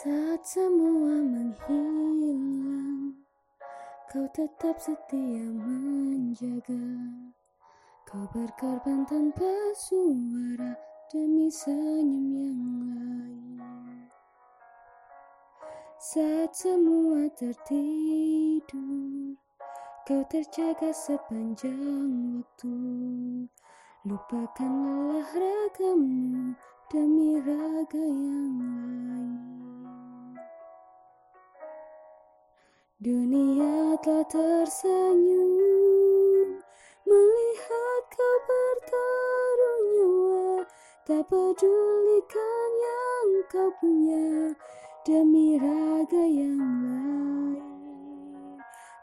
Saat semua menghilang, kau tetap setia menjaga. Kau berkorban tanpa suara demi senyum yang lain. Saat semua tertidur, kau terjaga sepanjang waktu. Lupakan lelah ragamu demi raga yang Dunia telah tersenyum melihat kau bertaruh nyawa, tak pedulikan yang kau punya demi raga yang lain.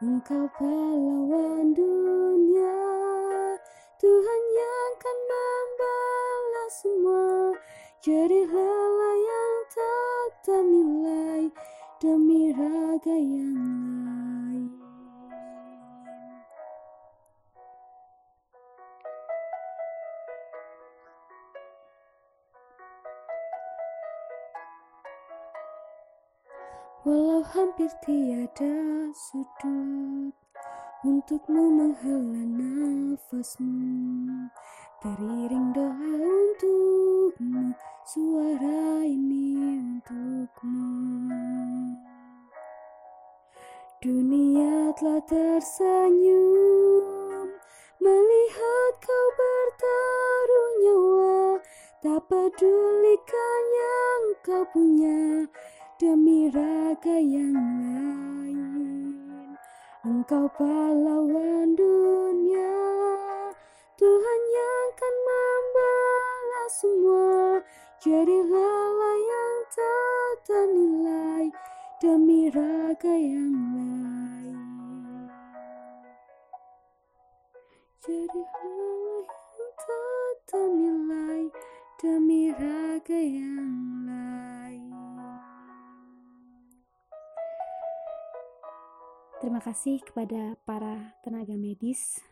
Engkau pahlawan dunia, Tuhan yang kan membalas semua. Jadi lelah yang tak ternilai demi raga yang lain. Walau hampir tiada sudut Untukmu menghela nafasmu Teriring doa untukmu Suara ini telah tersenyum. Melihat kau bertaruh nyawa Tak pedulikan yang kau punya Demi raga yang lain. Engkau pahlawan dunia Tuhan yang akan membalas semua. Jadi lelah yang tak ternilai Demi raga yang lain Jadi lelah yang tak ternilai Demi raga yang lain. Terima kasih kepada para tenaga medis